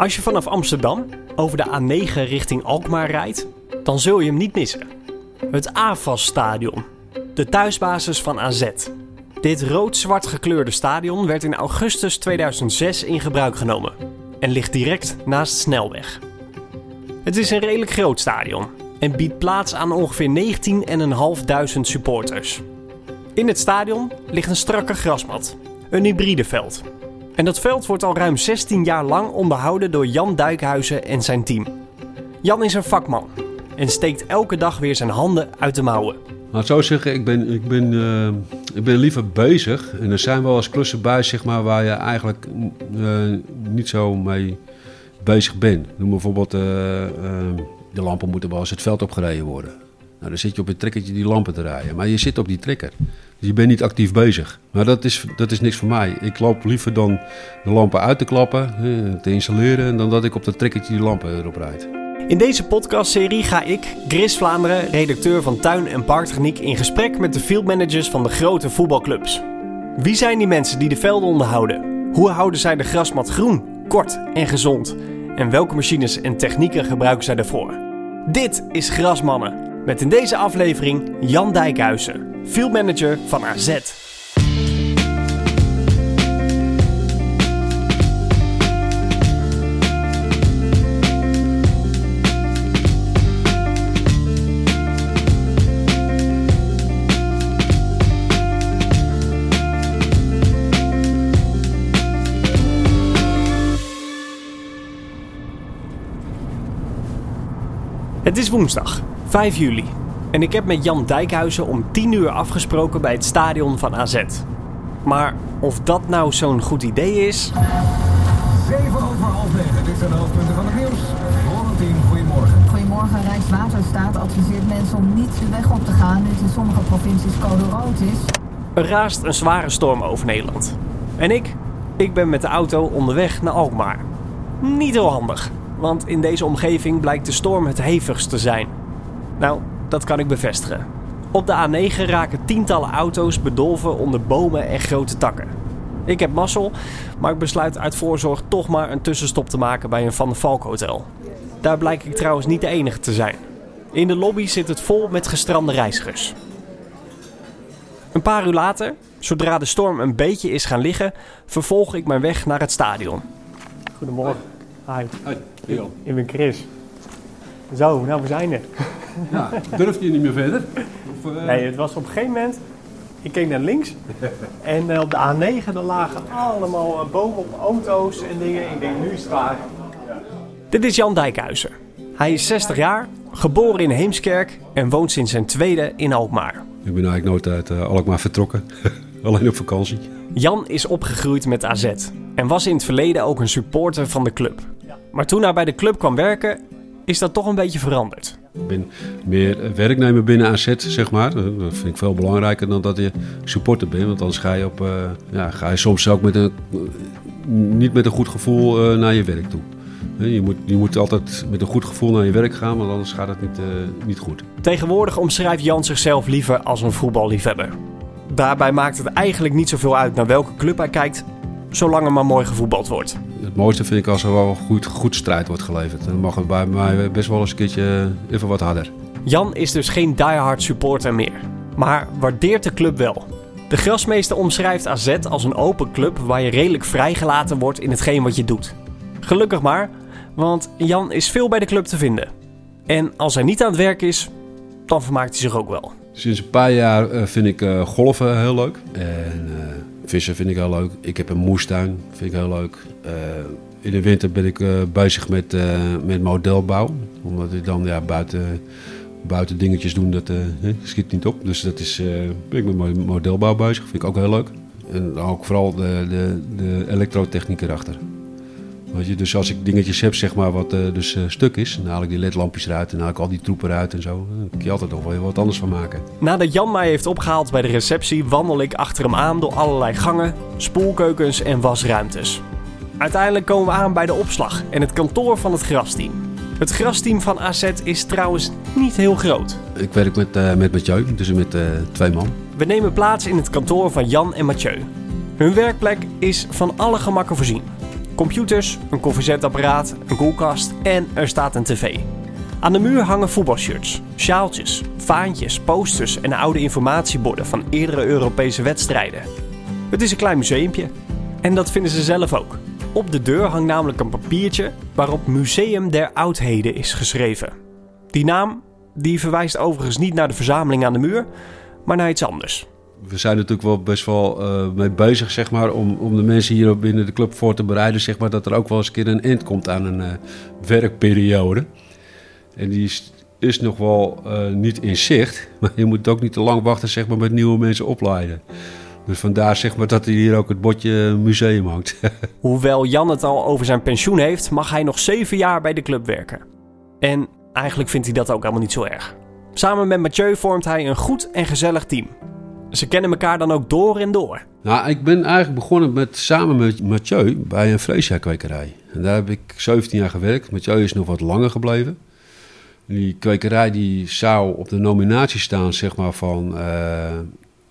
Als je vanaf Amsterdam over de A9 richting Alkmaar rijdt, dan zul je hem niet missen. Het AFAS Stadion, de thuisbasis van AZ. Dit rood-zwart gekleurde stadion werd in augustus 2006 in gebruik genomen en ligt direct naast snelweg. Het is een redelijk groot stadion en biedt plaats aan ongeveer 19.500 supporters. In het stadion ligt een strakke grasmat, een hybride veld. En dat veld wordt al ruim 16 jaar lang onderhouden door Jan Duikhuizen en zijn team. Jan is een vakman en steekt elke dag weer zijn handen uit de mouwen. Laat zo zeggen, ik ben, ik, ben, uh, ik ben liever bezig. En er zijn wel eens klussen bij zeg maar, waar je eigenlijk uh, niet zo mee bezig bent. Noem bijvoorbeeld, uh, de lampen moeten wel eens het veld opgereden worden. Nou, dan zit je op een trekkertje die lampen te rijden. Maar je zit op die trekker. Dus je bent niet actief bezig. Maar dat is, dat is niks voor mij. Ik loop liever dan de lampen uit te klappen, te installeren... dan dat ik op dat trekkertje die lampen erop rijd. In deze podcastserie ga ik, Chris Vlaanderen, redacteur van Tuin- en Parktechniek... in gesprek met de fieldmanagers van de grote voetbalclubs. Wie zijn die mensen die de velden onderhouden? Hoe houden zij de grasmat groen, kort en gezond? En welke machines en technieken gebruiken zij daarvoor? Dit is Grasmannen... Met in deze aflevering Jan Dijkhuizen, fieldmanager van AZ. Het is woensdag, 5 juli. En ik heb met Jan Dijkhuizen om 10 uur afgesproken bij het stadion van AZ. Maar of dat nou zo'n goed idee is. 7 over half 9, dit zijn de hoofdpunten van het nieuws. Florentien, goedemorgen. Goedemorgen, Rijkswaterstaat adviseert mensen om niet de weg op te gaan nu het in sommige provincies code rood is. Er raast een zware storm over Nederland. En ik? Ik ben met de auto onderweg naar Alkmaar. Niet heel handig, want in deze omgeving blijkt de storm het hevigst te zijn. Nou, dat kan ik bevestigen. Op de A9 raken tientallen auto's bedolven onder bomen en grote takken. Ik heb mazzel, maar ik besluit uit voorzorg toch maar een tussenstop te maken bij een Van der Valk hotel. Daar blijk ik trouwens niet de enige te zijn. In de lobby zit het vol met gestrande reizigers. Een paar uur later, zodra de storm een beetje is gaan liggen, vervolg ik mijn weg naar het stadion. Goedemorgen. Hi. Hi. Ik ben Chris. Zo, nou we zijn er. Ja, durfde je niet meer verder? Of, uh... Nee, het was op een gegeven moment. Ik keek naar links en uh, op de A9 dan lagen allemaal uh, bomen op auto's en dingen. Ik denk, nu is het klaar. Dit is Jan Dijkhuizen. Hij is 60 jaar, geboren in Heemskerk en woont sinds zijn tweede in Alkmaar. Ik ben eigenlijk nooit uit Alkmaar vertrokken, alleen op vakantie. Jan is opgegroeid met AZ en was in het verleden ook een supporter van de club. Maar toen hij bij de club kwam werken, is dat toch een beetje veranderd. Ik ben meer werknemer binnen AZ, zeg maar. Dat vind ik veel belangrijker dan dat je supporter bent. Want anders ga je, op, uh, ja, ga je soms ook met een, niet met een goed gevoel uh, naar je werk toe. Je moet, je moet altijd met een goed gevoel naar je werk gaan, want anders gaat het niet, uh, niet goed. Tegenwoordig omschrijft Jan zichzelf liever als een voetballiefhebber. Daarbij maakt het eigenlijk niet zoveel uit naar welke club hij kijkt, zolang er maar mooi gevoetbald wordt. Het mooiste vind ik als er wel goed, goed strijd wordt geleverd. Dan mag het bij mij best wel eens een keertje even wat harder. Jan is dus geen diehard supporter meer, maar waardeert de club wel. De grasmeester omschrijft AZ als een open club waar je redelijk vrijgelaten wordt in hetgeen wat je doet. Gelukkig maar, want Jan is veel bij de club te vinden. En als hij niet aan het werk is, dan vermaakt hij zich ook wel. Sinds een paar jaar vind ik uh, golven heel leuk. En uh, vissen vind ik heel leuk. Ik heb een moestuin, vind ik heel leuk. Uh, in de winter ben ik uh, bezig met, uh, met modelbouw. Omdat ik dan ja, buiten, buiten dingetjes doen, dat schiet niet op. Dus dat is, ben ik met modelbouw bezig, vind ik ook heel leuk. En ook vooral de, de, de elektrotechniek erachter. Weet je, dus als ik dingetjes heb, zeg maar, wat uh, dus uh, stuk is, dan haal ik die ledlampjes eruit en haal ik al die troepen eruit en zo. Dan kun je altijd nog wel wat anders van maken. Nadat Jan mij heeft opgehaald bij de receptie, wandel ik achter hem aan door allerlei gangen, spoelkeukens en wasruimtes. Uiteindelijk komen we aan bij de opslag en het kantoor van het grasteam. Het grasteam van AZ is trouwens niet heel groot. Ik werk met, uh, met Mathieu, dus met twee man. We nemen plaats in het kantoor van Jan en Mathieu. Hun werkplek is van alle gemakken voorzien Computers, een koffiezetapparaat, een koelkast en er staat een tv. Aan de muur hangen voetbalshirts, sjaaltjes, vaantjes, posters en oude informatieborden van eerdere Europese wedstrijden. Het is een klein museumpje. En dat vinden ze zelf ook. Op de deur hangt namelijk een papiertje waarop Museum der Oudheden is geschreven. Die naam die verwijst overigens niet naar de verzameling aan de muur, maar naar iets anders. We zijn natuurlijk wel best wel eh, mee bezig, zeg maar, om, om de mensen hier binnen de club voor te bereiden, zeg maar, dat er ook wel eens een keer een eind komt aan een eh, werkperiode. En die is, is nog wel eh, niet in zicht, maar je moet ook niet te lang wachten, zeg maar, met nieuwe mensen opleiden. Dus vandaar zeg maar dat hier ook het bordje museum hangt. Hoewel Jan het al over zijn pensioen heeft, mag hij nog zeven jaar bij de club werken. En eigenlijk vindt hij dat ook helemaal niet zo erg. Samen met Mathieu vormt hij een goed en gezellig team. Ze kennen elkaar dan ook door en door. Nou, ik ben eigenlijk begonnen met, samen met Mathieu bij een vleesjaakkwekerij. En daar heb ik 17 jaar gewerkt. Mathieu is nog wat langer gebleven. Die kwekerij die zou op de nominatie staan zeg maar, van, eh,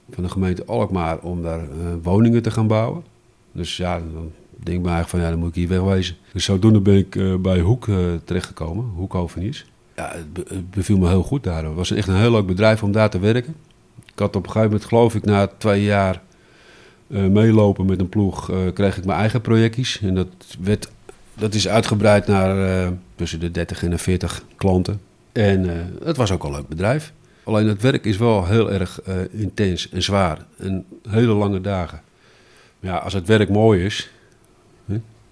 van de gemeente Alkmaar om daar eh, woningen te gaan bouwen. Dus ja, dan denk ik me eigenlijk van ja, dan moet ik hier wegwezen. Dus zodoende ben ik eh, bij Hoek terechtgekomen, Hoek Hovenies. Ja, het, het beviel me heel goed daar. Het was echt een heel leuk bedrijf om daar te werken. Ik had op een gegeven moment, geloof ik, na twee jaar eh, meelopen met een ploeg, eh, kreeg ik mijn eigen projectjes. En dat, werd, dat is uitgebreid naar eh, tussen de 30 en de 40 klanten. En het was ook een leuk bedrijf. Alleen het werk is wel heel erg intens en zwaar. En hele lange dagen. Maar ja, als het werk mooi is,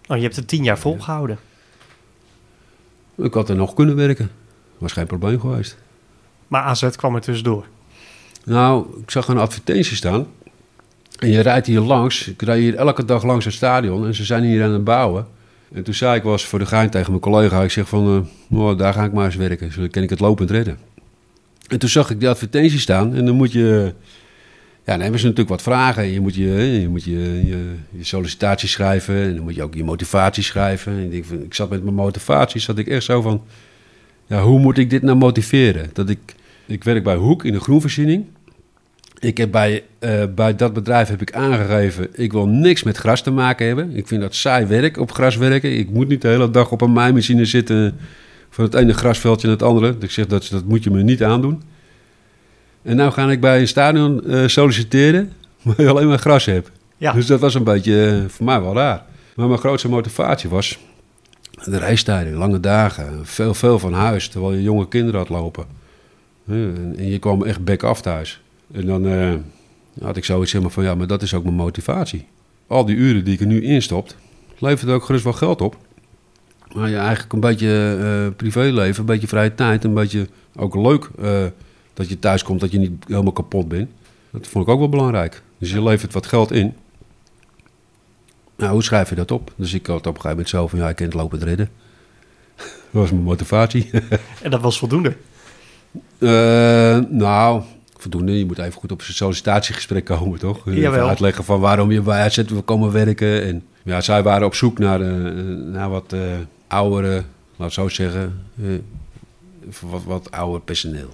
Oh, je hebt het tien jaar volgehouden. ik had er nog kunnen werken. Was geen probleem geweest. Maar AZ kwam er tussendoor. Nou, ik zag een advertentie staan. En je rijdt hier langs. Ik rijd hier elke dag langs het stadion. En ze zijn hier aan het bouwen. En toen zei ik was voor de gein tegen mijn collega. Ik zeg van, oh, daar ga ik maar eens werken. Zo kan ik het lopend redden. En toen zag ik die advertentie staan. En dan moet je... Ja, dan hebben ze natuurlijk wat vragen. Je moet je, je, moet je, je, sollicitatie schrijven. En dan moet je ook je motivatie schrijven. En ik, ik zat met mijn motivatie. Zat ik echt zo van... Ja, hoe moet ik dit nou motiveren? Dat ik... Ik werk bij Hoek in de groenvoorziening. Ik heb bij, eh, bij dat bedrijf heb ik aangegeven, ik wil niks met gras te maken hebben. Ik vind dat saai werk, op gras werken. Ik moet niet de hele dag op een maaimachine zitten van het ene grasveldje naar het andere. Ik zeg, dat, dat moet je me niet aandoen. En nou ga ik bij een stadion eh, solliciteren, waar je alleen maar gras hebt. Ja. Dus dat was een beetje eh, voor mij wel raar. Maar mijn grootste motivatie was de reistijden, lange dagen, veel, veel van huis, terwijl je jonge kinderen had lopen. En en je kwam echt bek af thuis. En dan eh, had ik zoiets zeg maar van, ja, maar dat is ook mijn motivatie. Al die uren die ik er nu instopt, levert ook gerust wel geld op. Maar je eigenlijk een beetje eh, privéleven, een beetje vrije tijd, een beetje ook leuk eh, dat je thuis komt, dat je niet helemaal kapot bent. Dat vond ik ook wel belangrijk. Dus je levert wat geld in. Nou, hoe schrijf je dat op? Dus ik had op een gegeven moment zo van, ja, ik kan het lopen redden. dat was mijn motivatie. En dat was voldoende. Nou, voldoende. Je moet even goed op zijn sollicitatiegesprek komen, toch? Even Jawel. uitleggen van waarom je bij AZ wil komen werken. En ja, zij waren op zoek naar, eh, naar wat eh oudere, laat zo zeggen, eh, wat, wat ouder personeel.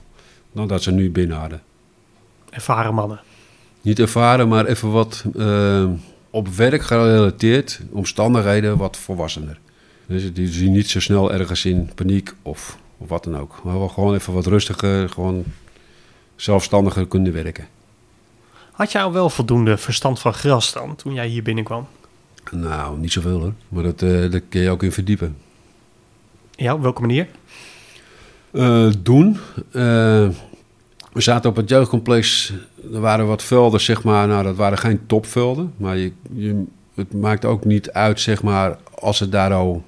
Dan dat ze nu binnen hadden. Ervaren mannen. Niet ervaren, maar even wat eh, op werk gerelateerd, omstandigheden wat volwassener. Dus die zien niet zo snel ergens in paniek of, of wat dan ook. Maar gewoon even wat rustiger, gewoon zelfstandiger kunnen werken. Had jij al wel voldoende verstand van gras dan, toen jij hier binnenkwam? Nou, niet zoveel hoor, maar dat, eh daar kun je ook in verdiepen. Ja, op welke manier? Eh, doen. Eh, we zaten op het jeugdcomplex. Er waren wat velden, zeg maar. Nou, dat waren geen topvelden. Maar je, je, het maakt ook niet uit, zeg maar, als het daar al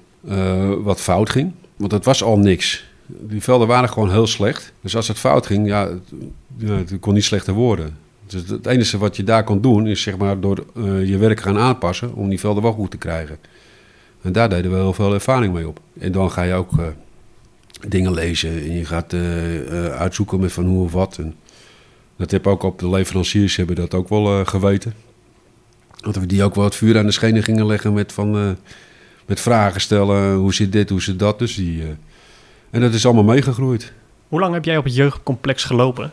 wat fout ging. Want het was al niks. Die velden waren gewoon heel slecht. Dus als het fout ging, ja, het, ja, het kon niet slechter worden. Dus het enige wat je daar kon doen, is zeg maar door eh, je werk gaan aanpassen om die velden wel goed te krijgen. En daar deden we heel veel ervaring mee op. En dan ga je ook eh, dingen lezen en je gaat eh, uitzoeken met van hoe of wat. En dat heb ook op de leveranciers hebben dat ook wel geweten. Dat we die ook wel het vuur aan de schenen gingen leggen met, van, met vragen stellen. Hoe zit dit, hoe zit dat? Dus die, en dat is allemaal meegegroeid. Hoe lang heb jij op het jeugdcomplex gelopen?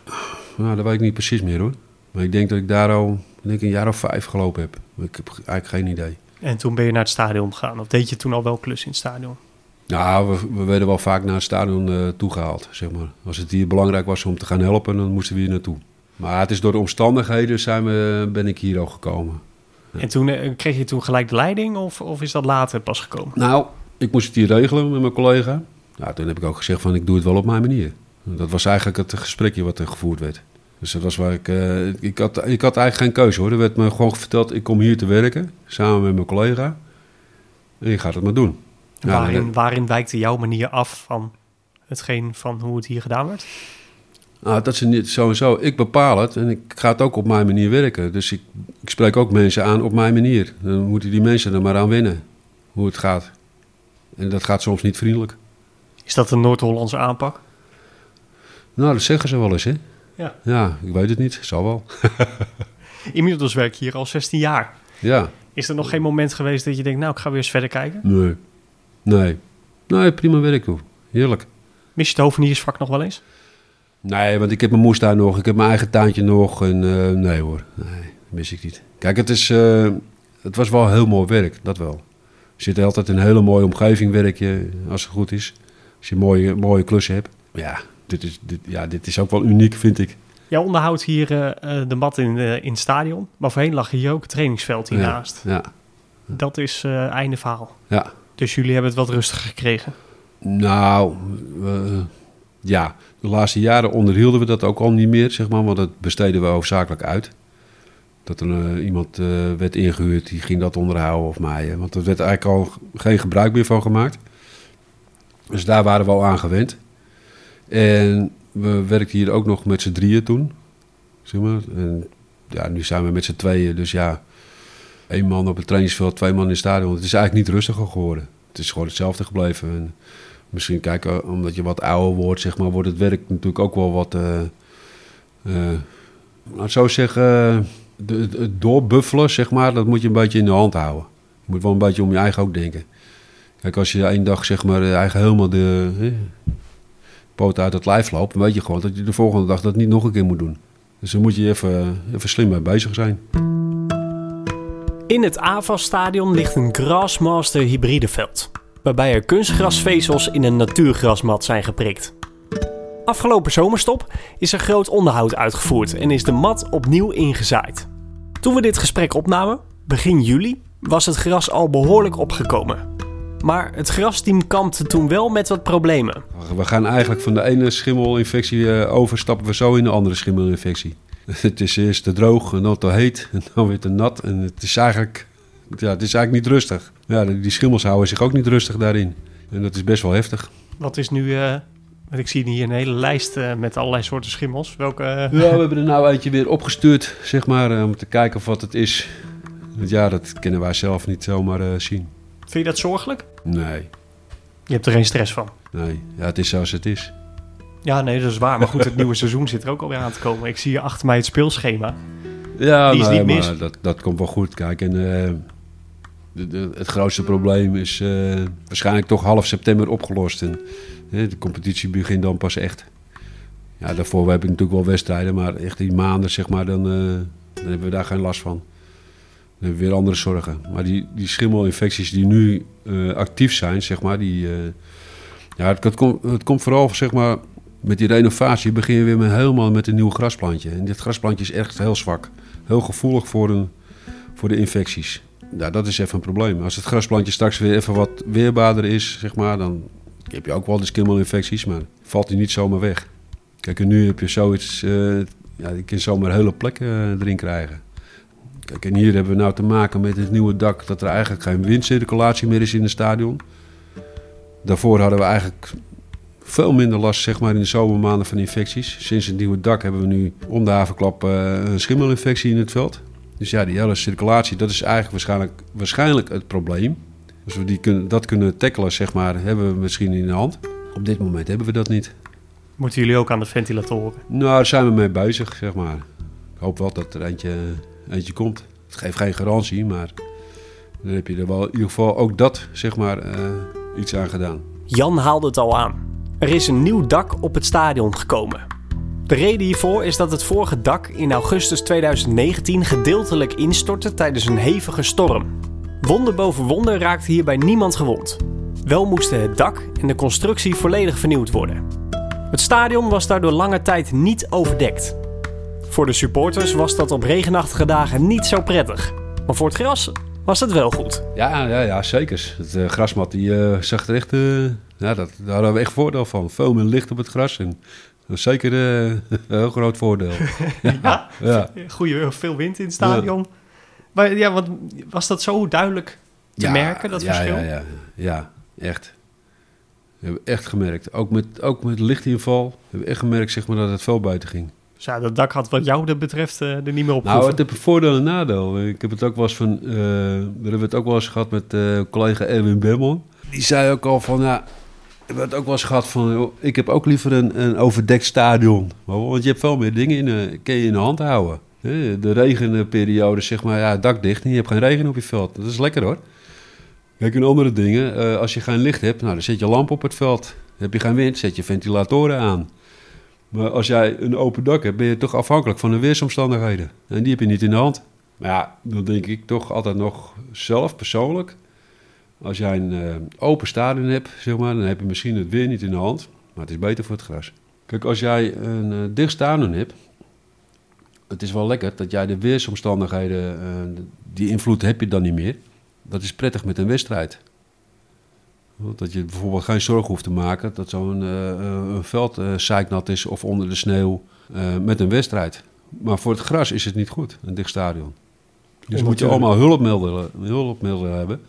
Nou, dat weet ik niet precies meer hoor. Maar ik denk dat ik daar al denk een jaar of vijf gelopen heb. Ik heb eigenlijk geen idee. En toen ben je naar het stadion gegaan. Of deed je toen al wel klus in het stadion? Nou, we, we werden wel vaak naar het stadion eh, toegehaald, zeg maar. Als het hier belangrijk was om te gaan helpen, dan moesten we hier naartoe. Maar het is door de omstandigheden zijn we, ben ik hier ook gekomen. En toen eh, kreeg je toen gelijk de leiding of, of is dat later pas gekomen? Nou, ik moest het hier regelen met mijn collega. Nou, toen heb ik ook gezegd van ik doe het wel op mijn manier. Dat was eigenlijk het gesprekje wat er gevoerd werd. Dus dat was waar ik... eh, ik, had, ik had eigenlijk geen keuze hoor. Er werd me gewoon verteld, ik kom hier te werken, samen met mijn collega. En je gaat het maar doen. Waarin, wijkte jouw manier af van hetgeen van hoe het hier gedaan werd? Nou, dat is niet sowieso. Ik bepaal het en ik ga het ook op mijn manier werken. Dus ik, ik spreek ook mensen aan op mijn manier. Dan moeten die mensen er maar aan wennen hoe het gaat. En dat gaat soms niet vriendelijk. Is dat een Noord-Hollandse aanpak? Nou, dat zeggen ze wel eens, hè? Ja. Ja, ik weet het niet. Zal wel. Inmiddels werk je hier al 16 jaar. Ja, Is er nog geen moment geweest dat je denkt, nou, ik ga weer eens verder kijken? nee. Nee. Nee, prima werk toe. Heerlijk. Mis je het hoveniersvak nog wel eens? Nee, want ik heb mijn moestuin nog. Ik heb mijn eigen tuintje nog. En eh, nee hoor, nee, dat mis ik niet. Kijk, het, is, eh, het was wel heel mooi werk, dat wel. Je zit altijd in een hele mooie omgeving, werk je, als het goed is. Als je mooie, mooie klussen hebt. Ja dit, is, dit, ja, dit is ook wel uniek, vind ik. Jij onderhoudt hier eh, eh, de mat in, eh, in het stadion. Maar voorheen lag hier ook het trainingsveld hiernaast. Ja, Dat is einde verhaal. ja. Dus jullie hebben het wat rustiger gekregen. Nou, ja, de laatste jaren onderhielden we dat ook al niet meer, zeg maar, want dat besteden we hoofdzakelijk uit. Dat er iemand werd ingehuurd, die ging dat onderhouden of maaien. Want er werd eigenlijk al geen gebruik meer van gemaakt. Dus daar waren we al aan gewend. En we werkten hier ook nog met z'n drieën toen. Zeg maar. En ja, nu zijn we met z'n tweeën, dus ja, één man op het trainingsveld, twee man in het stadion. Het is eigenlijk niet rustiger geworden. Het is gewoon hetzelfde gebleven. En misschien kijken, omdat je wat ouder wordt, zeg maar, wordt het werk natuurlijk ook wel wat. laat ik zo zeggen, het doorbuffelen, zeg maar, dat moet je een beetje in de hand houden. Je moet wel een beetje om je eigen ook denken. Kijk, als je één dag, zeg maar, eh, eigen helemaal de eh, poot uit het lijf loopt, weet je gewoon dat je de volgende dag dat niet nog een keer moet doen. Dus dan moet je even, even slim mee bezig zijn. In het AVAS-stadion ligt een Grassmaster hybrideveld, waarbij er kunstgrasvezels in een natuurgrasmat zijn geprikt. Afgelopen zomerstop is er groot onderhoud uitgevoerd en is de mat opnieuw ingezaaid. Toen we dit gesprek opnamen, begin juli, was het gras al behoorlijk opgekomen. Maar het grasteam kampte toen wel met wat problemen. We gaan eigenlijk van de ene schimmelinfectie eh, overstappen we zo in de andere schimmelinfectie. Het is eerst te droog en dan te heet en dan weer te nat. En het is eigenlijk, ja, het is eigenlijk niet rustig. Ja, die schimmels houden zich ook niet rustig daarin. En dat is best wel heftig. Wat is nu... eh, want ik zie hier een hele lijst eh, met allerlei soorten schimmels. Welke... Ja, we hebben er nou eentje weer opgestuurd, zeg maar, eh, om te kijken of wat het is. Want ja, dat kunnen wij zelf niet zomaar eh, zien. Vind je dat zorgelijk? Nee, Je hebt er geen stress van. nee. Ja, het is zoals het is. Ja, nee, dat is waar. Maar goed, het nieuwe seizoen zit er ook alweer aan te komen. Ik zie hier achter mij het speelschema. Ja, Die is nee, niet mis. maar dat, dat komt wel goed. Kijk, en eh, de, de- het grootste probleem is eh, waarschijnlijk toch half september opgelost. En de competitie begint dan pas echt. Ja, daarvoor heb ik natuurlijk wel wedstrijden, maar echt die maanden, zeg maar, dan, eh, dan hebben we daar geen last van. We weer andere zorgen. Maar die, die schimmelinfecties die nu eh, actief zijn, zeg maar, die... eh, ja, het, het, komt, het komt vooral, zeg maar, met die renovatie begin je weer met, helemaal met een nieuw grasplantje. En dit grasplantje is echt heel zwak. Heel gevoelig voor, een, voor de infecties. Ja, dat is even een probleem. Als het grasplantje straks weer even wat weerbaarder is, zeg maar, dan heb je ook wel de skimmelinfecties, maar valt die niet zomaar weg. Kijk, en nu heb je zoiets, eh ja, je kan zomaar hele plekken eh, erin krijgen. Kijk, en hier hebben we nou te maken met het nieuwe dak, dat er eigenlijk geen windcirculatie meer is in het stadion. Daarvoor hadden we eigenlijk veel minder last zeg maar, in de zomermaanden van infecties. Sinds het nieuwe dak hebben we nu om de havenklap eh, een schimmelinfectie in het veld. Dus ja, die hele circulatie, dat is eigenlijk waarschijnlijk, waarschijnlijk het probleem. Als we die kunnen, dat kunnen tackelen, zeg maar, hebben we misschien in de hand. Op dit moment hebben we dat niet. Moeten jullie ook aan de ventilatoren? Nou, daar zijn we mee bezig, zeg maar. Ik hoop wel dat er eentje, eentje komt. Het geeft geen garantie, maar dan heb je er wel in ieder geval ook dat, zeg maar, eh, iets aan gedaan. Jan haalde het al aan. Er is een nieuw dak op het stadion gekomen. De reden hiervoor is dat het vorige dak in augustus 2019 gedeeltelijk instortte tijdens een hevige storm. Wonder boven wonder raakte hierbij niemand gewond. Wel moesten het dak en de constructie volledig vernieuwd worden. Het stadion was daardoor lange tijd niet overdekt. Voor de supporters was dat op regenachtige dagen niet zo prettig. Maar voor het gras was het wel goed. Ja, ja, ja zeker. Het eh, grasmat die, eh, zag er echt... eh, ja, dat, daar hadden we echt voordeel van. Veel meer licht op het gras. En dat was zeker eh, een heel groot voordeel. ja, ja. Goeie, veel wind in het stadion. Maar ja, wat, was dat zo duidelijk te Ja, merken, dat ja, verschil? Ja, ja, ja, echt. We hebben echt gemerkt. Ook met, ook met lichtinval hebben we echt gemerkt zeg maar, dat het veel buiten ging. Dus ja, dat dak had wat jou dat betreft eh, er niet meer op Nou, het heeft een voordeel en nadeel. Ik heb het ook wel eens van, eh, daar hebben we het ook wel eens gehad met eh, collega Erwin Bermon. Die zei ook al van, ja, we hebben het ook wel eens gehad van, joh, ik heb ook liever een, een overdekt stadion. Want je hebt veel meer dingen in, kun je in de hand houden. De regenperiode, zeg maar, ja, dak dicht en je hebt geen regen op je veld. Dat is lekker hoor. Kijk, in andere dingen, als je geen licht hebt, nou, dan zet je lamp op het veld. Heb je geen wind, zet je ventilatoren aan. Maar als jij een open dak hebt, ben je toch afhankelijk van de weersomstandigheden. En die heb je niet in de hand. Maar ja, dan denk ik toch altijd nog zelf persoonlijk. Als jij een eh, open stadion hebt, zeg maar, dan heb je misschien het weer niet in de hand. Maar het is beter voor het gras. Kijk, als jij een eh, dicht stadion hebt, het is wel lekker dat jij de weersomstandigheden, eh, die invloed heb je dan niet meer. Dat is prettig met een wedstrijd. Dat je bijvoorbeeld geen zorgen hoeft te maken dat zo'n eh, eh, een veld eh zeiknat is of onder de sneeuw met een wedstrijd. Maar voor het gras is het niet goed, een dicht stadion. Dus moet je allemaal hulpmiddelen, hulpmiddelen hebben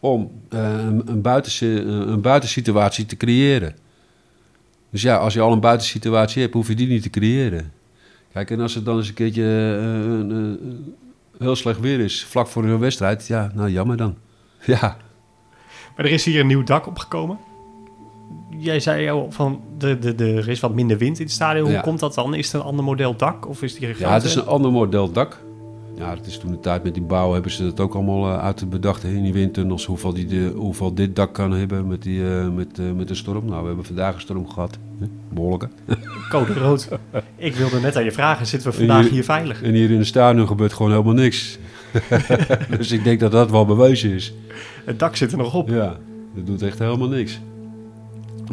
om een, een, buitensi- een buitensituatie te creëren. Dus ja, als je al een buitensituatie hebt, hoef je die niet te creëren. Kijk, en als het dan eens een keertje heel slecht weer is, vlak voor een wedstrijd, ja, nou jammer dan. Ja, Maar er is hier een nieuw dak opgekomen. Jij zei al van, de, de, de, er is wat minder wind in het stadion. Hoe Ja. komt dat dan? Is het een ander model dak? Of is die Ja, het is een ander model dak. Ja, het is toen de tijd met die bouw hebben ze dat ook allemaal eh, uit bedacht in die windtunnels. Hoeveel, die de, hoeveel dit dak kan hebben met, die, eh, met, eh, met de storm. Nou, we hebben vandaag een storm gehad. Hè? Behoorlijke. code rood. Ik wilde net aan je vragen, zitten we vandaag hier- hier veilig? En hier in de stadion gebeurt gewoon helemaal niks. dus ik denk dat dat wel bewezen is. Het dak zit er nog op. Ja, dat doet echt helemaal niks.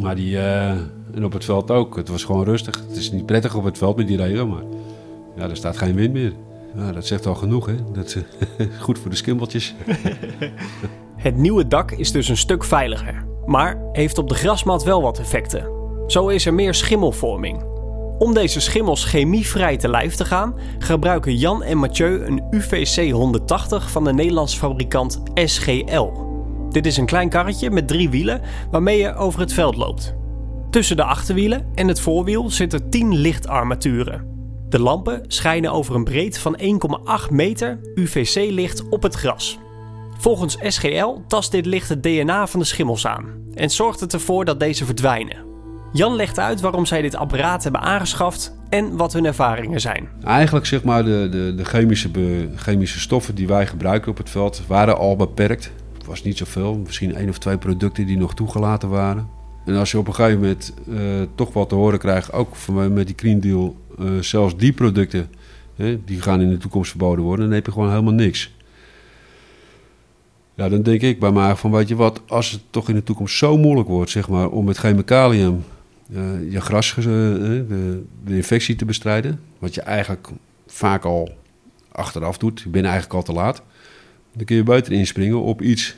Maar die, eh, en op het veld ook. Het was gewoon rustig. Het is niet prettig op het veld met die regen, maar ja, er staat geen wind meer. Ja, dat zegt al genoeg, hè. Dat is goed voor de skimmeltjes. Het nieuwe dak is dus een stuk veiliger, maar heeft op de grasmat wel wat effecten. Zo is er meer schimmelvorming. Om deze schimmels chemievrij te lijf te gaan, gebruiken Jan en Mathieu een UVC 180 van de Nederlandse fabrikant SGL. Dit is een klein karretje met drie wielen waarmee je over het veld loopt. Tussen de achterwielen en het voorwiel zitten 10 lichtarmaturen. De lampen schijnen over een breed van 1,8 meter UVC-licht op het gras. Volgens SGL tast dit licht het DNA van de schimmels aan en zorgt het ervoor dat deze verdwijnen. Jan legt uit waarom zij dit apparaat hebben aangeschaft en wat hun ervaringen zijn. Eigenlijk zeg maar de, de, de chemische, chemische stoffen die wij gebruiken op het veld waren al beperkt. Het was niet zoveel, misschien één of twee producten die nog toegelaten waren. En als je op een gegeven moment eh, toch wat te horen krijgt, ook van, met die Green Deal, eh, zelfs die producten, die gaan in de toekomst verboden worden, dan heb je gewoon helemaal niks. Ja, dan denk ik bij mij van, weet je wat, als het toch in de toekomst zo moeilijk wordt, zeg maar, om met chemicaliën eh, je gras, eh, de, infectie te bestrijden, wat je eigenlijk vaak al achteraf doet, je bent eigenlijk al te laat, dan kun je beter inspringen op iets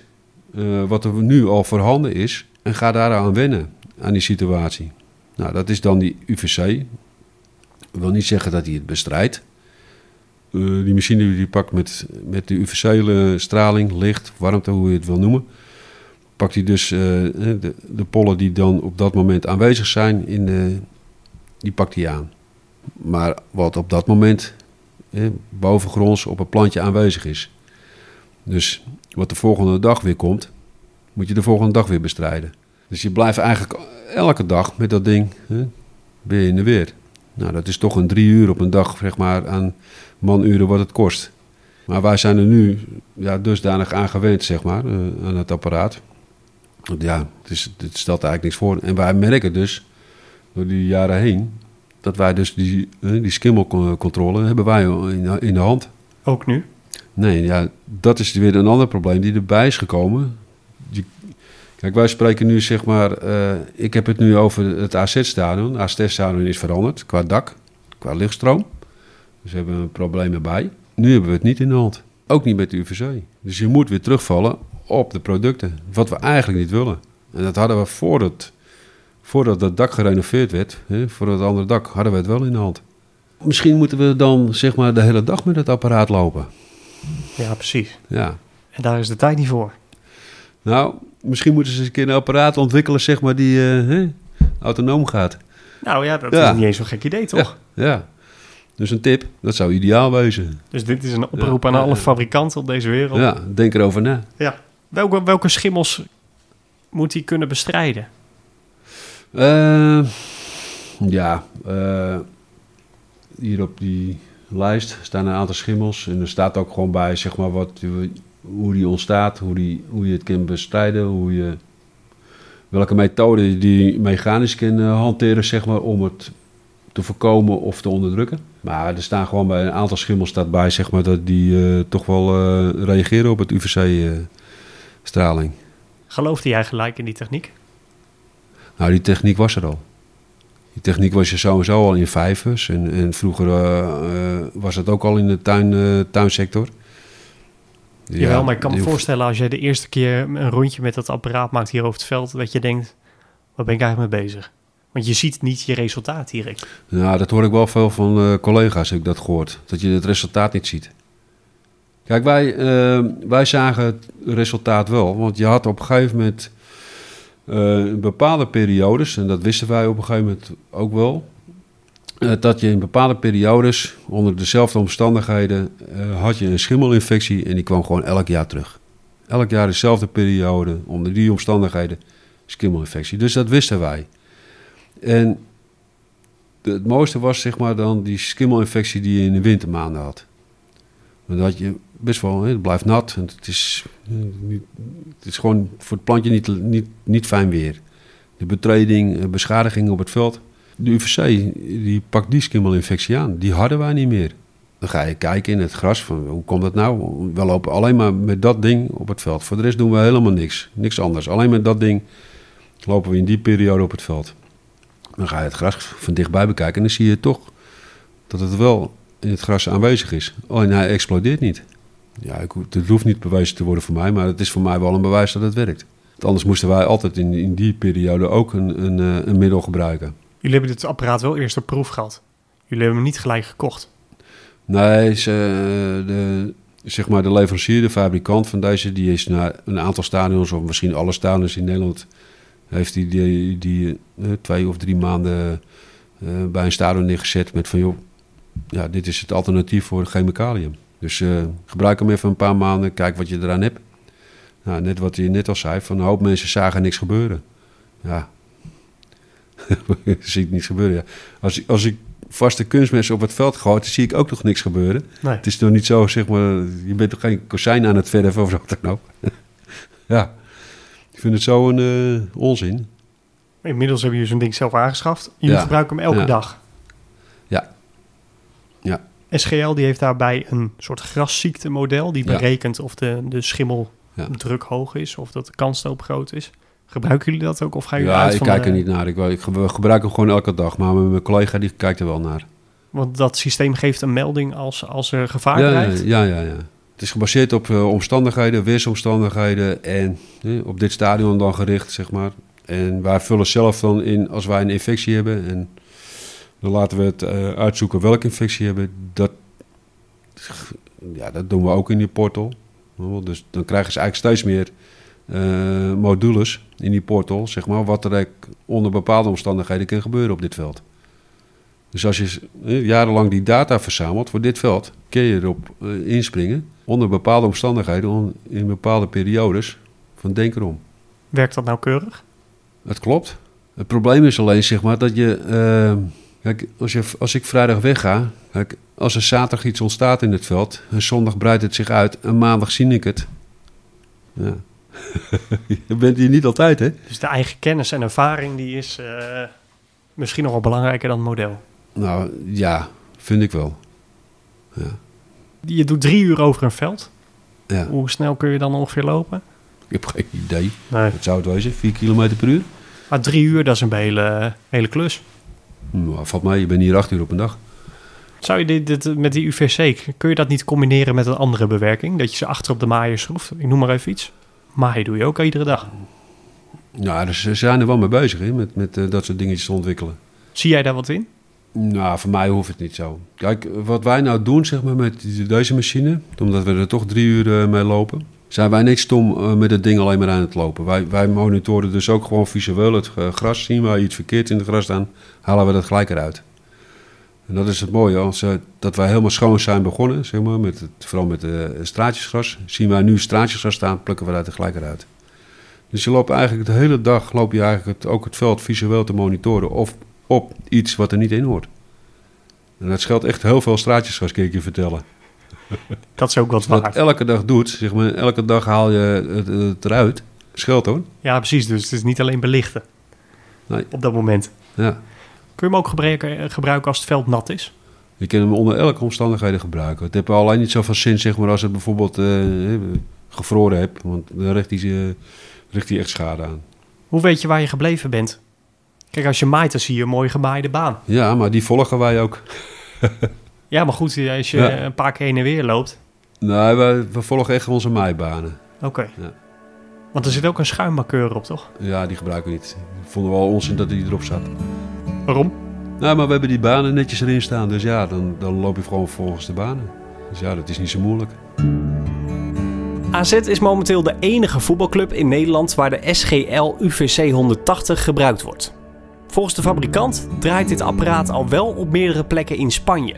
eh, wat er nu al voorhanden is en ga daaraan wennen, aan die situatie. Nou, dat is dan die UVC. Ik wil niet zeggen dat hij het bestrijdt. Die machine die pakt met, met de UVC-straling, licht, warmte, hoe je het wil noemen. Pakt hij dus eh, de, de pollen die dan op dat moment aanwezig zijn, in de, die pakt hij aan. Maar wat op dat moment eh, bovengronds op een plantje aanwezig is. Dus wat de volgende dag weer komt, moet je de volgende dag weer bestrijden. Dus je blijft eigenlijk elke dag met dat ding weer in de weer. Nou, dat is toch een drie uur op een dag, zeg maar, aan manuren wat het kost. Maar wij zijn er nu ja, dusdanig aan gewend, zeg maar, eh, aan het apparaat. Ja, het, is, het stelt eigenlijk niks voor. En wij merken dus, door die jaren heen, dat wij dus die, eh, die skimmelcontrole hebben wij in, in de hand. Ook nu? Nee, ja, dat is weer een ander probleem die erbij is gekomen. Die- kijk, wij spreken nu zeg maar... eh, ik heb het nu over het AZ-stadion. AZ-stadion is veranderd qua dak, qua lichtstroom. Dus we hebben een probleem erbij. Nu hebben we het niet in de hand. Ook niet met de UVC. Dus je moet weer terugvallen op de producten. Wat we eigenlijk niet willen. En dat hadden we voordat, voordat dat dak gerenoveerd werd, hè, voor het andere dak, hadden we het wel in de hand. Misschien moeten we dan zeg maar de hele dag met het apparaat lopen. Ja, precies. Ja. En daar is de tijd niet voor. Nou, misschien moeten ze eens een keer een apparaat ontwikkelen, zeg maar, die hè, autonoom gaat. Nou ja, dat Ja. is niet eens zo'n gek idee, toch? Ja, ja. Dus een tip, dat zou ideaal wezen. Dus dit is een oproep Ja. aan alle fabrikanten op deze wereld. Ja, denk erover na. Ja. Welke, welke schimmels moet hij kunnen bestrijden? Eh, ja, eh, hier op die lijst staan een aantal schimmels. En er staat ook gewoon bij, zeg maar, wat, hoe die ontstaat, hoe, die, hoe je het kan bestrijden, hoe je, welke methode die mechanisch kan eh, hanteren, zeg maar, om het te voorkomen of te onderdrukken. Maar er staan gewoon bij een aantal schimmels staat bij, zeg maar, dat die toch wel reageren op het UVC-straling. Geloofde jij gelijk in die techniek? Nou, die techniek was er al. Die techniek was er sowieso al in vijvers. En, en vroeger eh, eh, was het ook al in de tuin, eh, tuinsector. Ja, Jawel, maar ik kan me voorstellen als jij de eerste keer een rondje met dat apparaat maakt hier over het veld, dat je denkt, waar ben ik eigenlijk mee bezig? Want je ziet niet je resultaat direct. Ja, dat hoor ik wel veel van eh, collega's, heb ik dat gehoord. Dat je het resultaat niet ziet. Kijk, wij, eh, wij zagen het resultaat wel. Want je had op een gegeven moment eh, bepaalde periodes, en dat wisten wij op een gegeven moment ook wel. eh, dat je in bepaalde periodes, onder dezelfde omstandigheden, had je een schimmelinfectie en die kwam gewoon elk jaar terug. Elk jaar dezelfde periode, onder die omstandigheden, schimmelinfectie. Dus dat wisten wij. En het mooiste was zeg maar dan die schimmelinfectie die je in de wintermaanden had. Want had je best wel, het blijft nat en het is, eh, het is gewoon voor het plantje niet, niet, niet fijn weer. De betreding, eh, beschadiging op het veld. De UVC die pakt die schimmelinfectie aan. Die hadden wij niet meer. Dan ga je kijken in het gras van hoe komt dat nou? We lopen alleen maar met dat ding op het veld. Voor de rest doen we helemaal niks. Niks anders. Alleen met dat ding lopen we in die periode op het veld. Dan ga je het gras van dichtbij bekijken en dan zie je toch dat het wel in het gras aanwezig is. Oh, en hij explodeert niet. Ja, ik, het hoeft niet bewezen te worden voor mij, maar het is voor mij wel een bewijs dat het werkt. Want anders moesten wij altijd in, in die periode ook een, een, eh, een middel gebruiken. Jullie hebben dit apparaat wel eerst op proef gehad. Jullie hebben hem niet gelijk gekocht. Nee, ze, eh, de, zeg maar de leverancier, de fabrikant van deze, die is naar een aantal stadions, of misschien alle stadions in Nederland, heeft die, die, die eh, twee of drie maanden bij een stadion neergezet met van joh, ja, dit is het alternatief voor chemicaliën. Dus eh, gebruik hem even een paar maanden, kijk wat je eraan hebt. Nou, net wat je net al zei, van een hoop mensen zagen niks gebeuren. Ja, zie ik niks gebeuren. Ja. Als, ik- als ik vaste kunstmest op het veld gooi, dan zie ik ook nog niks gebeuren. Nee. Het is toch niet zo, zeg maar, je bent toch geen kozijn aan het verven of zo dan ook. ja, ik vind het zo een eh, onzin. Inmiddels hebben jullie zo'n ding zelf aangeschaft. Jullie Ja. gebruiken hem elke Ja. dag. Ja. Ja. SGL die heeft daarbij een soort grasziektemodel die Ja. berekent of de, de schimmeldruk Ja. hoog is of dat de kansloop groot is. Gebruiken jullie dat ook of gaan jullie Ja, uit ik van kijk de- er niet naar. Ik, ik ge- we gebruiken hem gewoon elke dag, maar mijn collega die kijkt er wel naar. Want dat systeem geeft een melding als, als er gevaar Ja, dreigt. ja, ja, ja. Het is gebaseerd op eh, omstandigheden, weersomstandigheden en op dit stadion dan gericht, zeg maar. En wij vullen zelf dan in als wij een infectie hebben en dan laten we het eh, uitzoeken welke infectie hebben. Dat, ja, dat doen we ook in die portal. Dus dan krijgen ze eigenlijk steeds meer eh, modules in die portal, zeg maar, wat er eigenlijk onder bepaalde omstandigheden kan gebeuren op dit veld. Dus als je eh, jarenlang die data verzamelt voor dit veld, kun je erop inspringen onder bepaalde omstandigheden, in bepaalde periodes. Van denk erom. Werkt dat nauwkeurig? Het klopt. Het probleem is alleen zeg maar dat je. Kijk, als, je, als ik vrijdag wegga. Kijk, als er zaterdag iets ontstaat in het veld. En zondag breidt het zich uit. En maandag zie ik het. Ja. je bent hier niet altijd, hè? Dus de eigen kennis en ervaring die is eh, misschien nog wel belangrijker dan het model. Nou ja, vind ik wel. Ja. Je doet drie uur over een veld. Ja, Hoe snel kun je dan ongeveer lopen? ik heb geen idee. Nee. Wat zou het wezen? 4 kilometer per uur? Maar drie uur, dat is een hele, hele klus. Nou, valt mij, je bent hier 8 uur op een dag. Zou je dit, dit met die UVC, kun je dat niet combineren met een andere bewerking? Dat je ze achter op de maaier schroeft? Ik noem maar even iets. Maaien doe je ook iedere dag. Nou, dus ze zijn er wel mee bezig hè, met, met eh, dat soort dingetjes te ontwikkelen. Zie jij daar wat in? Nou, voor mij hoeft het niet zo. Kijk, wat wij nou doen zeg maar, met deze machine, omdat we er toch drie uur eh, mee lopen, zijn wij niet stom eh, met het ding alleen maar aan het lopen. Wij, wij monitoren dus ook gewoon visueel het eh, gras. Zien we iets verkeerd in het gras staan, halen we dat gelijk eruit. En dat is het mooie, als, eh, dat wij helemaal schoon zijn begonnen, zeg maar, met het, vooral met eh straatjesgras. Zien wij nu straatjesgras staan, plukken we dat er gelijk eruit. Dus je loopt eigenlijk de hele dag loop je eigenlijk het, ook het veld visueel te monitoren of op iets wat er niet in hoort. En dat scheelt echt heel veel straatjesgras, kan ik je vertellen. Dat is ook wat Als je dat waard. elke dag doet, zeg maar, elke dag haal je het, het eruit. Scheelt hoor. Ja, precies. Dus het is niet alleen belichten. Nee. Op dat moment. Ja. Kun je hem ook gebruiken, eh, gebruiken als het veld nat is? Je kan hem onder elke omstandigheden gebruiken. Het heeft alleen niet zoveel zin zeg maar, als het bijvoorbeeld eh, gevroren hebt. Want dan richt hij, eh, richt hij echt schade aan. Hoe weet je waar je gebleven bent? Kijk, als je maait, dan zie je een mooi gemaaide baan. Ja, maar die volgen wij ook. Ja, maar goed, als je Ja. een paar keer heen en weer loopt. Nee, wij, we volgen echt onze maaibanen. Oké. Ja. Want er zit ook een schuimmarkeur op, toch? Ja, die gebruiken we niet. Vonden we al onzin dat die erop zat. Waarom? Nou, maar we hebben die banen netjes erin staan. Dus ja, dan, dan loop je gewoon volgens de banen. Dus ja, dat is niet zo moeilijk. AZ is momenteel de enige voetbalclub in Nederland waar de SGL UVC 180 gebruikt wordt. Volgens de fabrikant draait dit apparaat al wel op meerdere plekken in Spanje.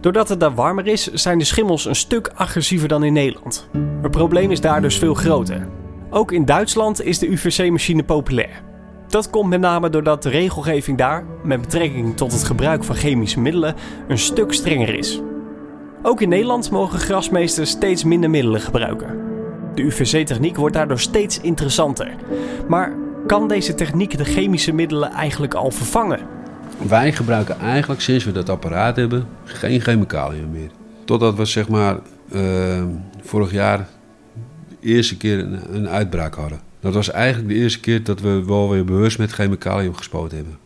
Doordat het daar warmer is, zijn de schimmels een stuk agressiever dan in Nederland. Het probleem is daar dus veel groter. Ook in Duitsland is de UVC-machine populair. Dat komt met name doordat de regelgeving daar, met betrekking tot het gebruik van chemische middelen, een stuk strenger is. Ook in Nederland mogen grasmeesters steeds minder middelen gebruiken. De UVC-techniek wordt daardoor steeds interessanter. Maar kan deze techniek de chemische middelen eigenlijk al vervangen? Wij gebruiken eigenlijk sinds we dat apparaat hebben geen chemicaliën meer. Totdat we zeg maar eh, vorig jaar de eerste keer een, een uitbraak hadden. Dat was eigenlijk de eerste keer dat we wel weer bewust met chemicaliën gespoten hebben.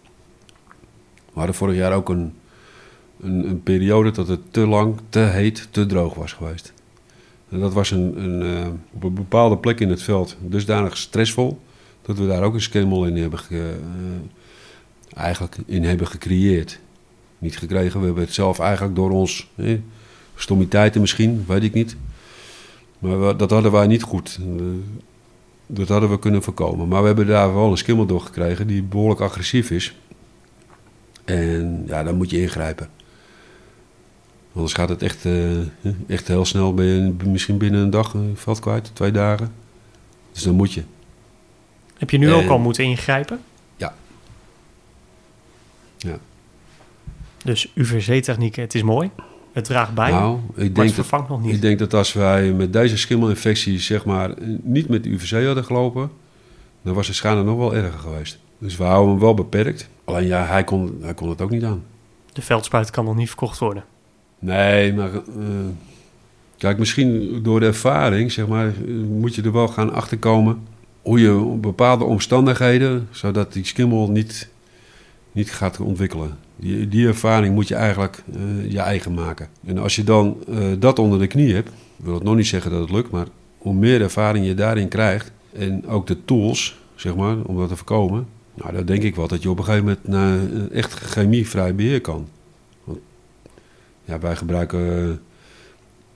We hadden vorig jaar ook een, een, periode dat het te lang, te heet, te droog was geweest. En dat was een, een, eh, op een bepaalde plek in het veld dusdanig stressvol dat we daar ook een skimmel in hebben ge, eh, eigenlijk in hebben gecreëerd. Niet gekregen, we hebben het zelf eigenlijk door ons eh, stommiteiten misschien, weet ik niet. Maar dat hadden wij niet goed. Eh, dat hadden we kunnen voorkomen. Maar we hebben daar wel een skimmel door gekregen die behoorlijk agressief is. En ja, dan moet je ingrijpen. Anders gaat het echt, eh, echt heel snel. Ben je misschien binnen een dag veld kwijt, twee dagen. Dus dan moet je. Heb je nu ook al moeten ingrijpen? Ja. Ja. Dus UVC-techniek, het is mooi. Het draagt bij, Nou, ik maar het denk, dat, vervangt nog niet. ik denk dat als wij met deze schimmelinfectie zeg maar niet met de UVC hadden gelopen, dan was de schade nog wel erger geweest. Dus we houden hem wel beperkt. Alleen ja, hij kon, hij kon het ook niet aan. De veldspuit kan nog niet verkocht worden. Nee, maar eh, kijk, misschien door de ervaring, zeg maar, moet je er wel gaan achterkomen hoe je bepaalde omstandigheden, zodat die skimmel niet, niet gaat ontwikkelen. Die, die ervaring moet je eigenlijk eh, je eigen maken. En als je dan eh, dat onder de knie hebt, wil het nog niet zeggen dat het lukt, maar hoe meer ervaring je daarin krijgt en ook de tools, zeg maar, om dat te voorkomen, nou, dan denk ik wel dat je op een gegeven moment naar een echt chemievrij beheer kan. Ja, wij gebruiken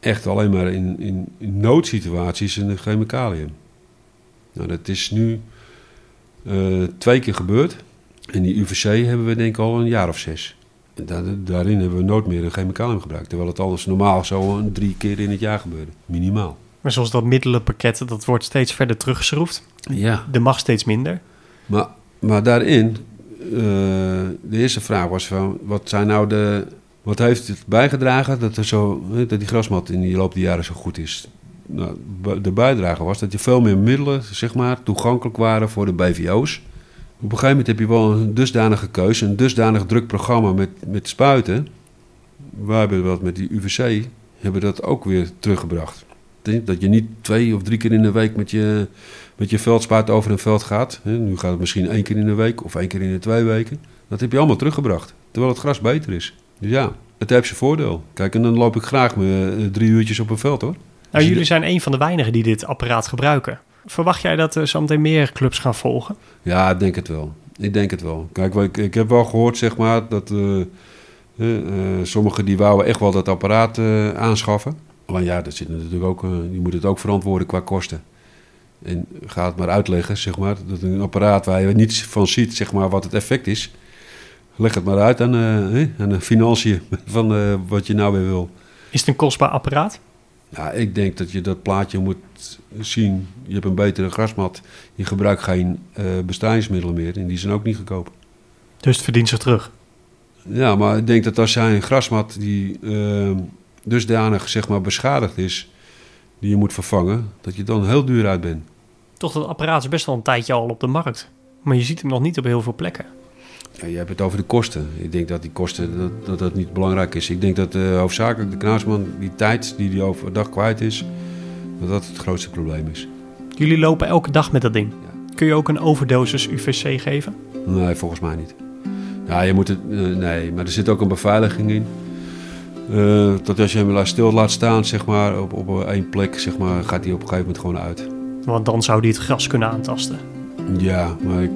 eh, echt alleen maar in, in, noodsituaties een chemicaliën. Nou, dat is nu eh, twee keer gebeurd. En die UVC hebben we denk ik al een jaar of zes. En da- daarin hebben we nooit meer een chemicalium gebruikt. Terwijl het anders normaal zo een drie keer in het jaar gebeurde. Minimaal. Maar zoals dat middelenpakket, dat wordt steeds verder teruggeschroefd. Ja. Er mag steeds minder. Maar, maar daarin, eh, de eerste vraag was van, wat zijn nou de, wat heeft het bijgedragen dat, er zo, dat die grasmat in die loop der jaren zo goed is? Nou, de bijdrage was dat je veel meer middelen, zeg maar, toegankelijk waren voor de BVO's. Op een gegeven moment heb je wel een dusdanige keuze, een dusdanig druk programma met, met spuiten. Wij hebben wat met die UVC, hebben dat ook weer teruggebracht. Dat je niet twee of drie keer in de week met je, met je veldspaard over een veld gaat. Nu gaat het misschien één keer in de week of één keer in de twee weken. Dat heb je allemaal teruggebracht. Terwijl het gras beter is. Dus ja, het heeft zijn voordeel. Kijk, en dan loop ik graag me eh, drie uurtjes op een veld hoor. Nou, je jullie zijn een van de weinigen die dit apparaat gebruiken. Verwacht jij dat er zometeen meer clubs gaan volgen? Ja, ik denk het wel. Ik denk het wel. Kijk, ik, ik heb wel gehoord, zeg maar, dat eh, sommigen die wouden echt wel dat apparaat aanschaffen. Maar ja, dat zit natuurlijk ook, je moet het ook verantwoorden qua kosten. En ga het maar uitleggen, zeg maar, dat een apparaat waar je niets van ziet, zeg maar, wat het effect is. Leg het maar uit aan, aan de financiën van wat je nou weer wil. Is het een kostbaar apparaat? Ja, ik denk dat je dat plaatje moet zien. Je hebt een betere grasmat. Je gebruikt geen eh bestrijdingsmiddelen meer. En die zijn ook niet goedkoop. Dus het verdient zich terug. Ja, maar ik denk dat als jij een grasmat die eh, dusdanig zeg maar, beschadigd is... die je moet vervangen, dat je dan heel duur uit bent. Toch, dat apparaat is best wel een tijdje al op de markt. Maar je ziet hem nog niet op heel veel plekken. Ja, je hebt het over de kosten. Ik denk dat die kosten dat, dat, dat niet belangrijk is. Ik denk dat eh, hoofdzakelijk de knaasman die tijd die hij overdag kwijt is... dat dat het grootste probleem is. Jullie lopen elke dag met dat ding. Ja. Kun je ook een overdosis UVC geven? Nee, volgens mij niet. Ja, je moet het. eh, nee, maar er zit ook een beveiliging in. Eh, dat als je hem stil laat staan, zeg maar, op, op één plek, zeg maar, gaat hij op een gegeven moment gewoon uit. Want dan zou die het gras kunnen aantasten. Ja, maar ik,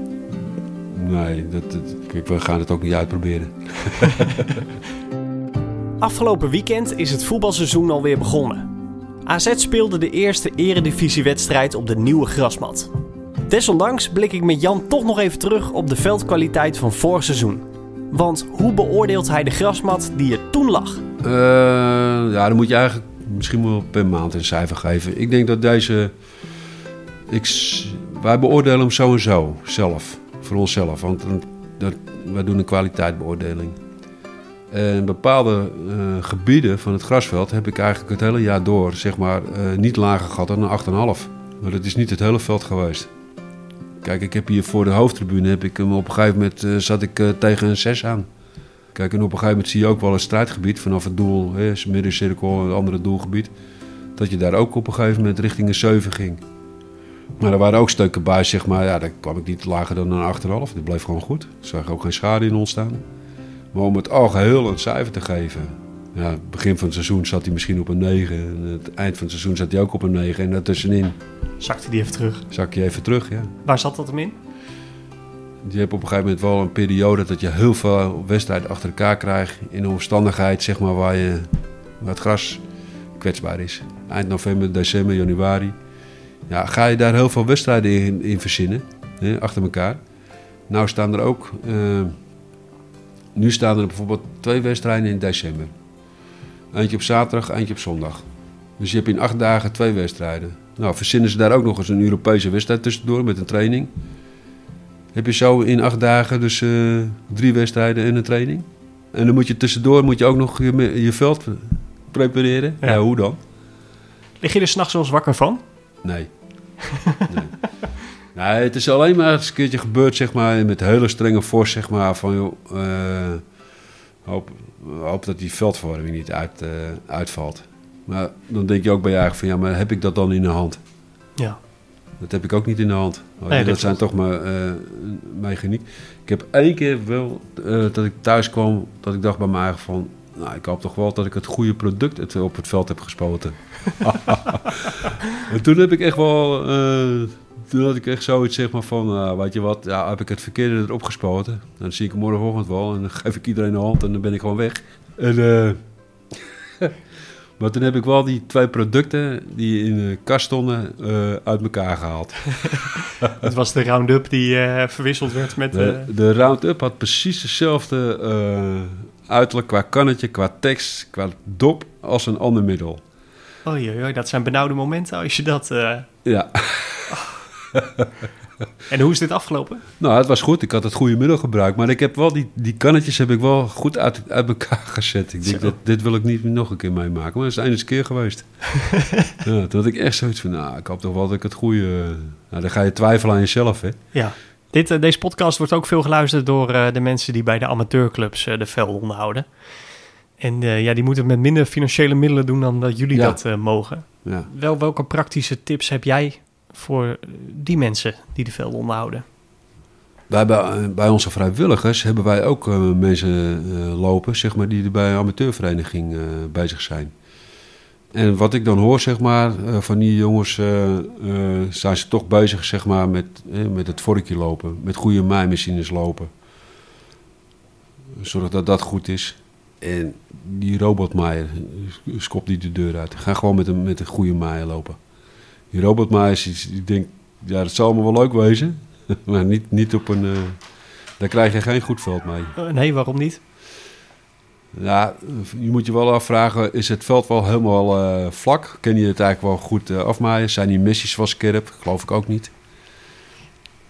nee, dat, dat, kijk, we gaan het ook niet uitproberen. Afgelopen weekend is het voetbalseizoen alweer begonnen. AZ speelde de eerste eredivisiewedstrijd op de nieuwe grasmat. Desondanks blik ik met Jan toch nog even terug op de veldkwaliteit van vorig seizoen. Want hoe beoordeelt hij de grasmat die er toen lag? Eh, ja, dan moet je eigenlijk misschien wel per maand een cijfer geven. Ik denk dat deze. Ik, wij beoordelen hem zo en zo, zelf. Voor onszelf. Want wij doen een kwaliteitsbeoordeling. En bepaalde eh, gebieden van het grasveld heb ik eigenlijk het hele jaar door, zeg maar, eh, niet lager gehad dan een 8,5. Maar dat is niet het hele veld geweest. Kijk, ik heb hier voor de hoofdtribune, heb ik hem op een gegeven moment, eh, zat ik tegen een 6 aan. Kijk, en op een gegeven moment zie je ook wel een strijdgebied vanaf het doel, hè, middencirkel, een andere doelgebied. Dat je daar ook op een gegeven moment richting een 7 ging. Maar er waren ook stukken bij, zeg maar, ja, daar kwam ik niet lager dan een 8,5. Dat bleef gewoon goed. Er zag ook geen schade in ontstaan. Maar om het algeheel een cijfer te geven. Ja, begin van het seizoen zat hij misschien op een 9. En het eind van het seizoen zat hij ook op een 9. En daartussenin Zakte die even terug. zak je even terug, ja. Waar zat dat hem in? Je hebt op een gegeven moment wel een periode dat je heel veel wedstrijden achter elkaar krijgt. In een omstandigheid zeg maar, waar, je, waar het gras kwetsbaar is. Eind november, december, januari. Ja, ga je daar heel veel wedstrijden in, in verzinnen, hè, achter elkaar. Nou staan er ook, eh, nu staan er bijvoorbeeld twee wedstrijden in december. Eentje op zaterdag, eentje op zondag. Dus je hebt in acht dagen twee wedstrijden. Nou, verzinnen ze daar ook nog eens een Europese wedstrijd tussendoor met een training. Heb je zo in acht dagen dus eh, drie wedstrijden en een training. En dan moet je tussendoor moet je ook nog je, veld prepareren. Ja. Ja. hoe dan? Lig je er s'nachts wel eens wakker van? Nee. Nee. Nee, het is alleen maar eens een keertje gebeurd, zeg maar, met hele strenge vorst, zeg maar, van joh, eh, hoop, hoop dat die veldverwarming niet uit, eh, uitvalt. Maar dan denk je ook bij je eigen van, ja, maar heb ik dat dan in de hand? Ja. Dat heb ik ook niet in de hand. Nee, dat dat zijn toch maar eh mechaniek. Ik heb één keer wel dat ik thuis kwam, dat ik dacht bij mij eigen van... Nou, ik hoop toch wel dat ik het goede product het, op het veld heb gespoten. en toen heb ik echt wel... eh, toen had ik echt zoiets zeg maar van... nou, weet je wat, ja, heb ik het verkeerde erop gespoten. Dan zie ik hem morgenochtend wel en dan geef ik iedereen een hand en dan ben ik gewoon weg. En... eh, Maar toen heb ik wel die twee producten die in de kast stonden eh, uit elkaar gehaald. Het was de Roundup die verwisseld werd met... De, de Roundup had precies dezelfde uiterlijk qua kannetje, qua tekst, qua dop als een ander middel. Oei, oei, dat zijn benauwde momenten als je dat... eh, Ja, En hoe is dit afgelopen? nou het was goed. Ik had het goede middel gebruikt. Maar ik heb wel die, die kannetjes heb ik wel goed uit, uit elkaar gezet. Ik denk, Zo. dat, dit wil ik niet nog een keer meemaken. Maar het is de ene keer geweest. ja, toen had ik echt zoiets van, nou, ik hoop toch wel dat ik het goede... Nou, dan ga je twijfelen aan jezelf, hè. Ja. Dit, eh, deze podcast wordt ook veel geluisterd door eh, de mensen die bij de amateurclubs de velden onderhouden. En eh, ja, die moeten het met minder financiële middelen doen dan dat jullie Ja. dat eh, mogen. Ja. Wel, welke praktische tips heb jij voor eh, die mensen die de velden onderhouden? Wij bij, bij onze vrijwilligers hebben wij ook mensen lopen, zeg maar, die er bij een amateurvereniging bezig zijn. En wat ik dan hoor, zeg maar, van die jongens, zijn ze toch bezig, zeg maar, met, met het vorkje lopen, met goede maaimachines lopen. Zorg dat dat goed is. En die robotmaaier, skop die de deur uit. Ga gewoon met een, met een goede maaier lopen. Die robotmaaiers, die, die denkt, ja, dat zal allemaal wel leuk wezen. maar niet, niet op een... eh, daar krijg je geen goed veld mee. Eh, nee, waarom niet? Ja, je moet je wel afvragen, is het veld wel helemaal eh, vlak? Ken je het eigenlijk wel goed afmaaien? Zijn die messies wel scherp? Geloof ik ook niet.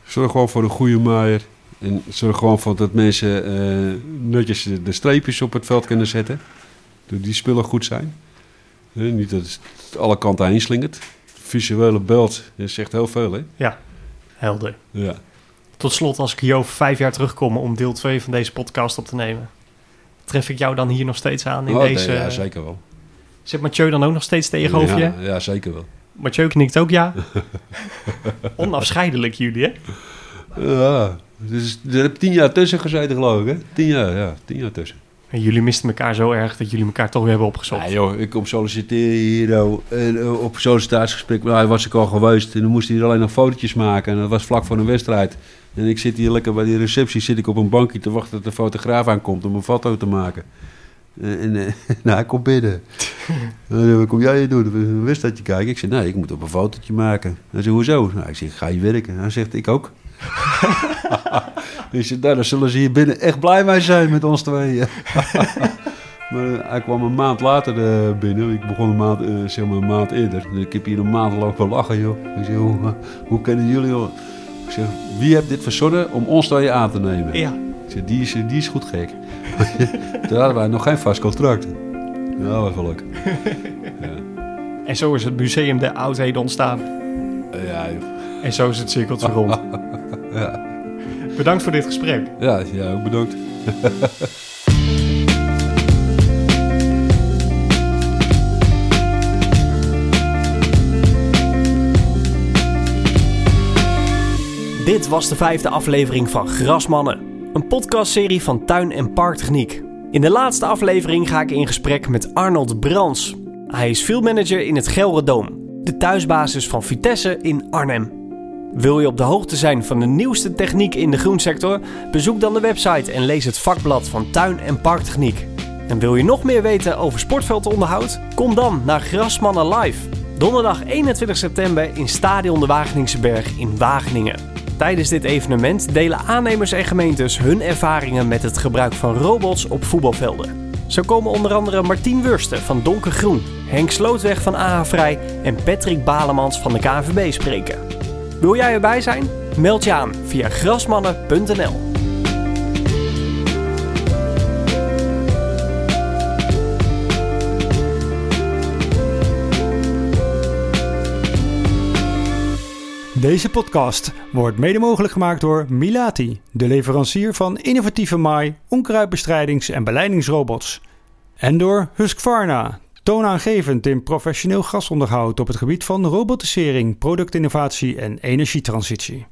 Zorg gewoon voor een goede maaier. En zorg gewoon voor dat mensen eh, netjes de, streepjes op het veld kunnen zetten. Dat die spullen goed zijn. Niet dat het alle kanten heen slingert. Visuele beeld zegt heel veel, hè? Ja, helder. Ja. Tot slot, als ik hier over vijf jaar terugkom om deel 2 van deze podcast op te nemen, tref ik jou dan hier nog steeds aan in Oh, nee, deze... ja, zeker wel. Zit Mathieu dan ook nog steeds tegenover je? Ja, ja, zeker wel. Mathieu knikt ook ja. Onafscheidelijk jullie, hè? Ja, dus er heb tien jaar tussen gezeten, geloof ik, hè? Tien jaar, ja, tien jaar tussen. En jullie misten elkaar zo erg dat jullie elkaar toch weer hebben opgezocht. Ja, joh, ik kom solliciteren hier en eh, op sollicitatiegesprek nou, was ik al geweest. En dan moest hij er alleen nog fotootjes maken. En dat was vlak voor een wedstrijd. En ik zit hier lekker bij die receptie, zit ik op een bankje te wachten tot de fotograaf aankomt om een foto te maken. Eh, En, eh, nou, hij komt binnen. En, wat kom jij hier doen? Een wedstrijdje kijken? Ik zeg, nee, ik moet op een fotootje maken. Hij zegt, hoezo? Nou, ik zeg, ga je werken? Hij zegt, ik ook. Zeg, nou, dan zullen ze hier binnen echt blij mee zijn met ons tweeën. Maar eh, hij kwam een maand later eh, binnen. Ik begon een maand, eh, zeg maar een maand eerder. Dus ik heb hier een maand lopen lachen, joh. Ik zeg, hoe, hoe kennen jullie, joh? Ik zeg, wie heeft dit verzonnen om ons tweeën aan te nemen? Ja. Ik zeg, die is, die is goed gek. Toen hadden wij nog geen vast contract. Wel leuk. En zo is het Museum der Oudheden ontstaan. Ja, joh. En zo is het cirkeltje rond. Bedankt voor dit gesprek. ja, ja, ook bedankt. Dit was de vijfde aflevering van Grasmannen, een podcastserie van Tuin en Parktechniek. In de laatste aflevering ga ik in gesprek met Arnold Brans. Hij is fieldmanager in het Gelredoom, de thuisbasis van Vitesse in Arnhem. Wil je op de hoogte zijn van de nieuwste techniek in de groensector? Bezoek dan de website en lees het vakblad van Tuin en Parktechniek. En wil je nog meer weten over sportveldonderhoud? Kom dan naar Grasmannen Live. Donderdag 21 september in Stadion de Wageningse Berg in Wageningen. Tijdens dit evenement delen aannemers en gemeentes hun ervaringen met het gebruik van robots op voetbalvelden. Zo komen onder andere Martien Wursten van Donkergroen, Henk Slootweg van AH Vrij en Patrick Balemans van de KNVB spreken. Wil jij erbij zijn? Meld je aan via grasmannen.nl. Deze podcast wordt mede mogelijk gemaakt door Milati, de leverancier van innovatieve maai, onkruidbestrijdings- en beleidingsrobots. En door Husqvarna, toonaangevend in professioneel grasonderhoud op het gebied van robotisering, productinnovatie en energietransitie.